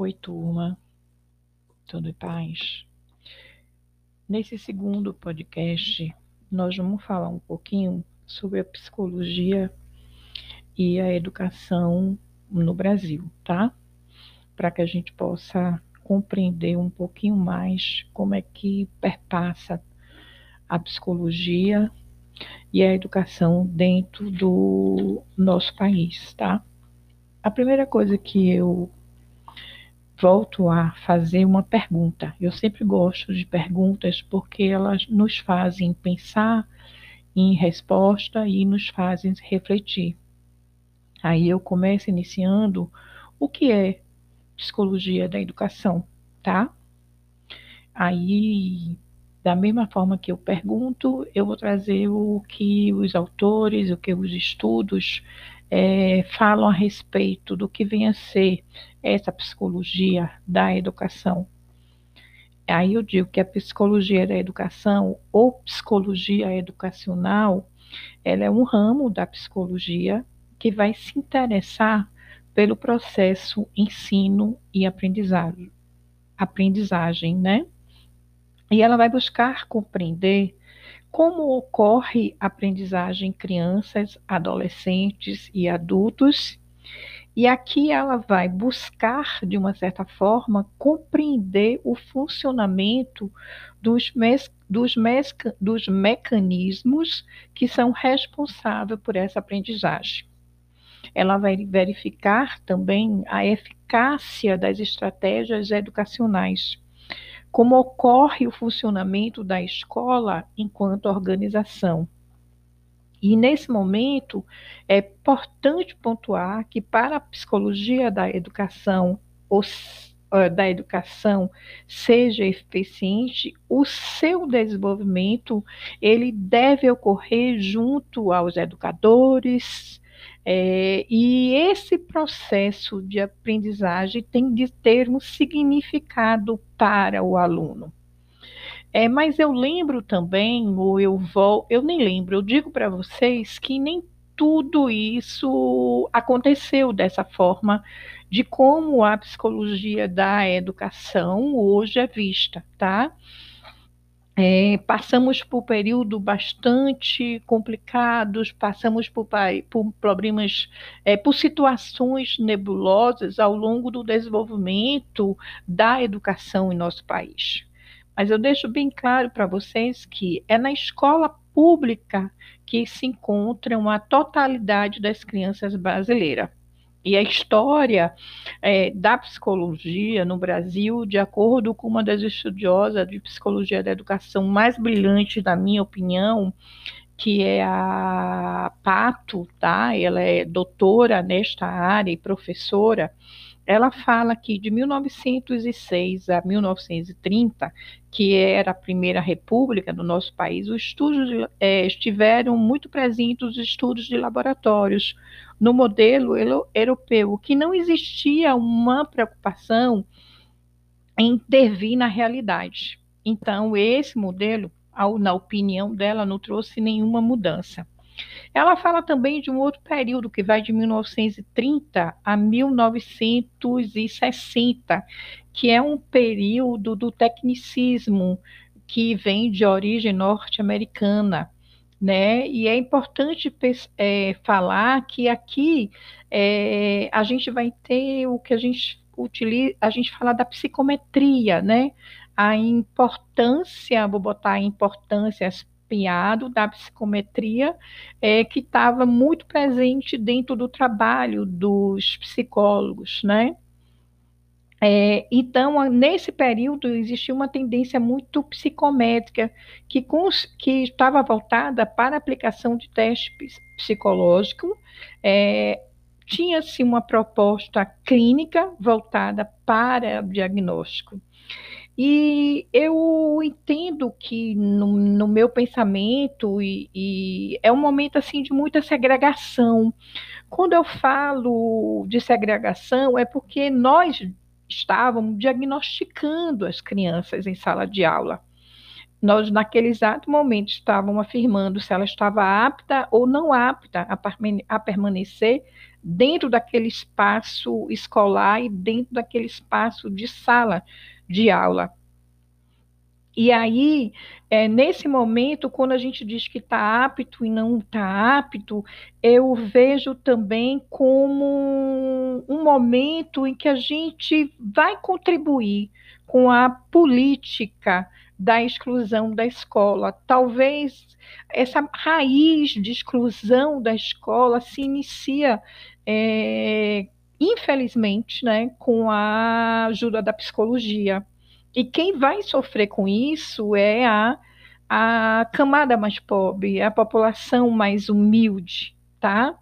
Oi, turma. Tudo em paz? Nesse segundo podcast, nós vamos falar um pouquinho sobre a psicologia e a educação no Brasil, tá? Para que a gente possa compreender um pouquinho mais como é que perpassa a psicologia e a educação dentro do nosso país, tá? A primeira coisa que eu volto a fazer uma pergunta. Eu sempre gosto de perguntas porque elas nos fazem pensar em resposta e nos fazem refletir. Aí eu começo iniciando o que é psicologia da educação, tá? Aí, da mesma forma que eu pergunto, eu vou trazer o que os autores, o que os estudos é, falam a respeito do que vem a ser essa psicologia da educação. Aí eu digo que a psicologia da educação ou psicologia educacional, ela é um ramo da psicologia que vai se interessar pelo processo ensino e aprendizagem, aprendizagem, né? E ela vai buscar compreender como ocorre a aprendizagem em crianças, adolescentes e adultos. E aqui ela vai buscar, de uma certa forma, compreender o funcionamento dos, mes dos, mes dos mecanismos que são responsáveis por essa aprendizagem. Ela vai verificar também a eficácia das estratégias educacionais como ocorre o funcionamento da escola enquanto organização. E nesse momento é importante pontuar que para a psicologia da educação, da educação seja eficiente, o seu desenvolvimento ele deve ocorrer junto aos educadores, é, e esse processo de aprendizagem tem de ter um significado para o aluno. É, mas eu lembro também, ou eu vou, eu nem lembro, eu digo para vocês que nem tudo isso aconteceu dessa forma, de como a psicologia da educação hoje é vista, tá? É, passamos por períodos bastante complicados, passamos por, por problemas, é, por situações nebulosas ao longo do desenvolvimento da educação em nosso país. Mas eu deixo bem claro para vocês que é na escola pública que se encontram a totalidade das crianças brasileiras. E a história é, da psicologia no Brasil, de acordo com uma das estudiosas de psicologia da educação mais brilhantes, na minha opinião, que é a Pato, tá? Ela é doutora nesta área e professora. Ela fala que de 1906 a 1930, que era a primeira república do nosso país, os estudos é, estiveram muito presentes os estudos de laboratórios, no modelo europeu, que não existia uma preocupação em intervir na realidade. Então, esse modelo, na opinião dela, não trouxe nenhuma mudança. Ela fala também de um outro período que vai de 1930 a 1960, que é um período do tecnicismo que vem de origem norte-americana né? E é importante é, falar que aqui é, a gente vai ter o que a gente utiliza, a gente fala da psicometria, né? A importância, vou botar a importância piado da psicometria, é, que estava muito presente dentro do trabalho dos psicólogos, né? É, então, nesse período, existia uma tendência muito psicométrica que, que estava voltada para a aplicação de teste psicológico. É, Tinha-se uma proposta clínica voltada para o diagnóstico. E eu entendo que no, no meu pensamento e, e, é um momento assim de muita segregação. Quando eu falo de segregação é porque nós estavam diagnosticando as crianças em sala de aula. Nós, naquele exato momento, estávamos afirmando se ela estava apta ou não apta a permanecer dentro daquele espaço escolar e dentro daquele espaço de sala de aula. E aí, é, nesse momento, quando a gente diz que está apto e não está apto, eu vejo também como um momento em que a gente vai contribuir com a política da exclusão da escola. Talvez essa raiz de exclusão da escola se inicia, é, infelizmente, né, com a ajuda da psicologia. E quem vai sofrer com isso é a, a camada mais pobre, a população mais humilde, tá?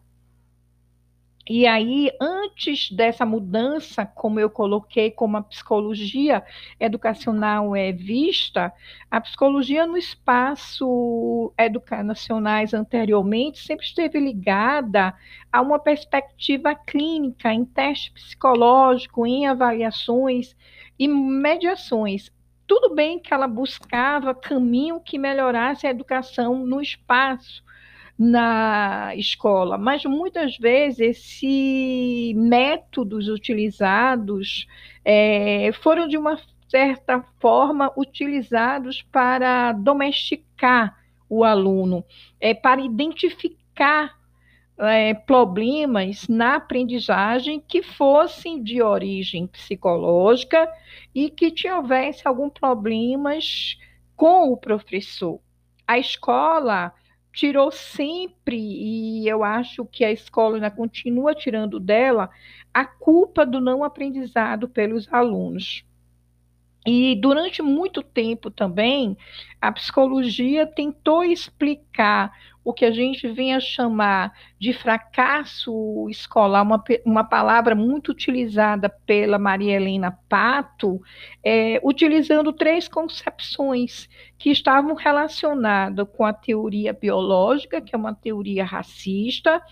E aí, antes dessa mudança, como eu coloquei, como a psicologia educacional é vista, a psicologia no espaço educacionais anteriormente sempre esteve ligada a uma perspectiva clínica, em teste psicológico, em avaliações e mediações. Tudo bem que ela buscava caminho que melhorasse a educação no espaço na escola, mas muitas vezes esses métodos utilizados é, foram de uma certa forma utilizados para domesticar o aluno, é, para identificar é, problemas na aprendizagem que fossem de origem psicológica e que tivesse algum problemas com o professor. A escola tirou sempre, e eu acho que a escola ainda continua tirando dela, a culpa do não aprendizado pelos alunos. E durante muito tempo também, a psicologia tentou explicar o que a gente vem a chamar de fracasso escolar, uma, uma palavra muito utilizada pela Maria Helena Pato, é, utilizando três concepções que estavam relacionadas com a teoria biológica, que é uma teoria racista,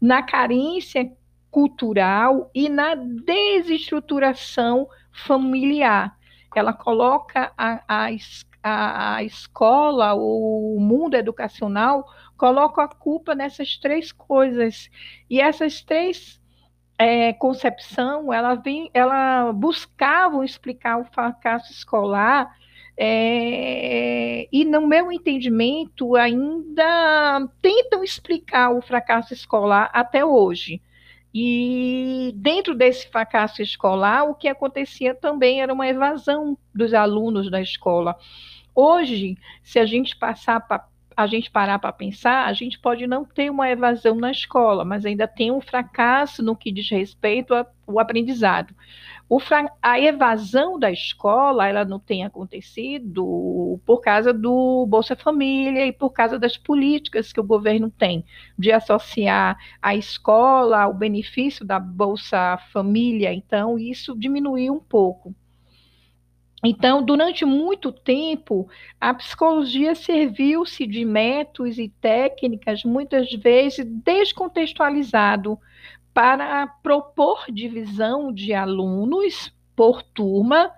na carência cultural e na desestruturação familiar ela coloca a, a, a escola, o mundo educacional, coloca a culpa nessas três coisas. E essas três é, concepção, ela, vem, ela buscavam explicar o fracasso escolar é, e, no meu entendimento, ainda tentam explicar o fracasso escolar até hoje. E dentro desse fracasso escolar, o que acontecia também era uma evasão dos alunos da escola. Hoje, se a gente passar a gente parar para pensar, a gente pode não ter uma evasão na escola, mas ainda tem um fracasso no que diz respeito ao aprendizado. A evasão da escola, ela não tem acontecido por causa do Bolsa Família e por causa das políticas que o governo tem de associar a escola ao benefício da Bolsa Família. Então, isso diminuiu um pouco. Então, durante muito tempo, a psicologia serviu-se de métodos e técnicas, muitas vezes descontextualizado, para propor divisão de alunos por turma,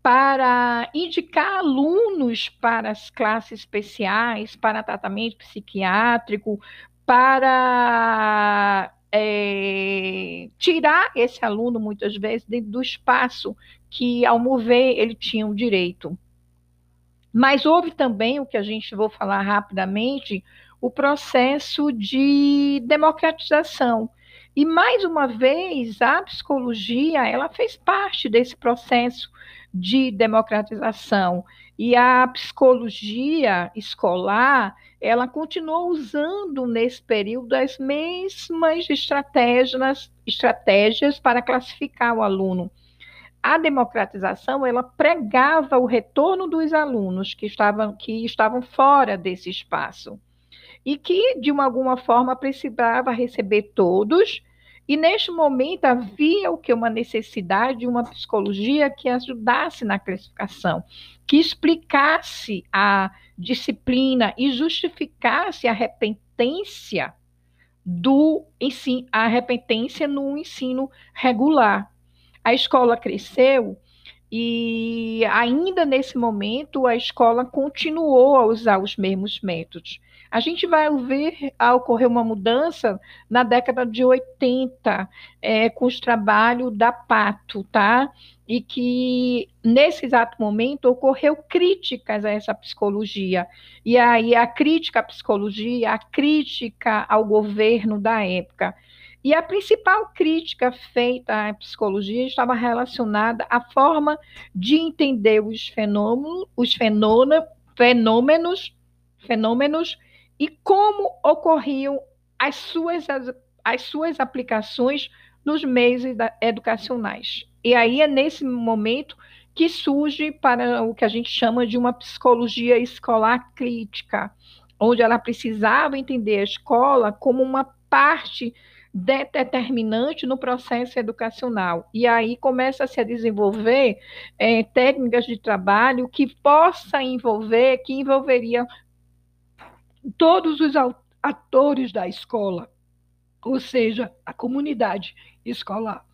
para indicar alunos para as classes especiais, para tratamento psiquiátrico, para é, tirar esse aluno, muitas vezes, dentro do espaço que, ao mover, ele tinha o direito. Mas houve também, o que a gente vou falar rapidamente, o processo de democratização. E mais uma vez, a psicologia, ela fez parte desse processo de democratização. E a psicologia escolar, ela continuou usando nesse período as mesmas estratégias, estratégias para classificar o aluno a democratização ela pregava o retorno dos alunos que estavam, que estavam fora desse espaço e que de uma alguma forma precisava receber todos e neste momento havia o que uma necessidade de uma psicologia que ajudasse na classificação, que explicasse a disciplina e justificasse a repentência do ensino, a repentência no ensino regular. A escola cresceu e ainda nesse momento a escola continuou a usar os mesmos métodos. A gente vai ver ocorrer uma mudança na década de 80, é, com os trabalhos da Pato, tá? E que, nesse exato momento, ocorreu críticas a essa psicologia. E aí, a crítica à psicologia, a crítica ao governo da época. E a principal crítica feita à psicologia estava relacionada à forma de entender os fenômenos, os fenômenos, fenômenos e como ocorriam as suas, as, as suas aplicações nos meios educacionais. E aí é nesse momento que surge para o que a gente chama de uma psicologia escolar crítica, onde ela precisava entender a escola como uma parte determinante no processo educacional. E aí começa-se a desenvolver é, técnicas de trabalho que possa envolver, que envolveria todos os atores da escola, ou seja, a comunidade escolar.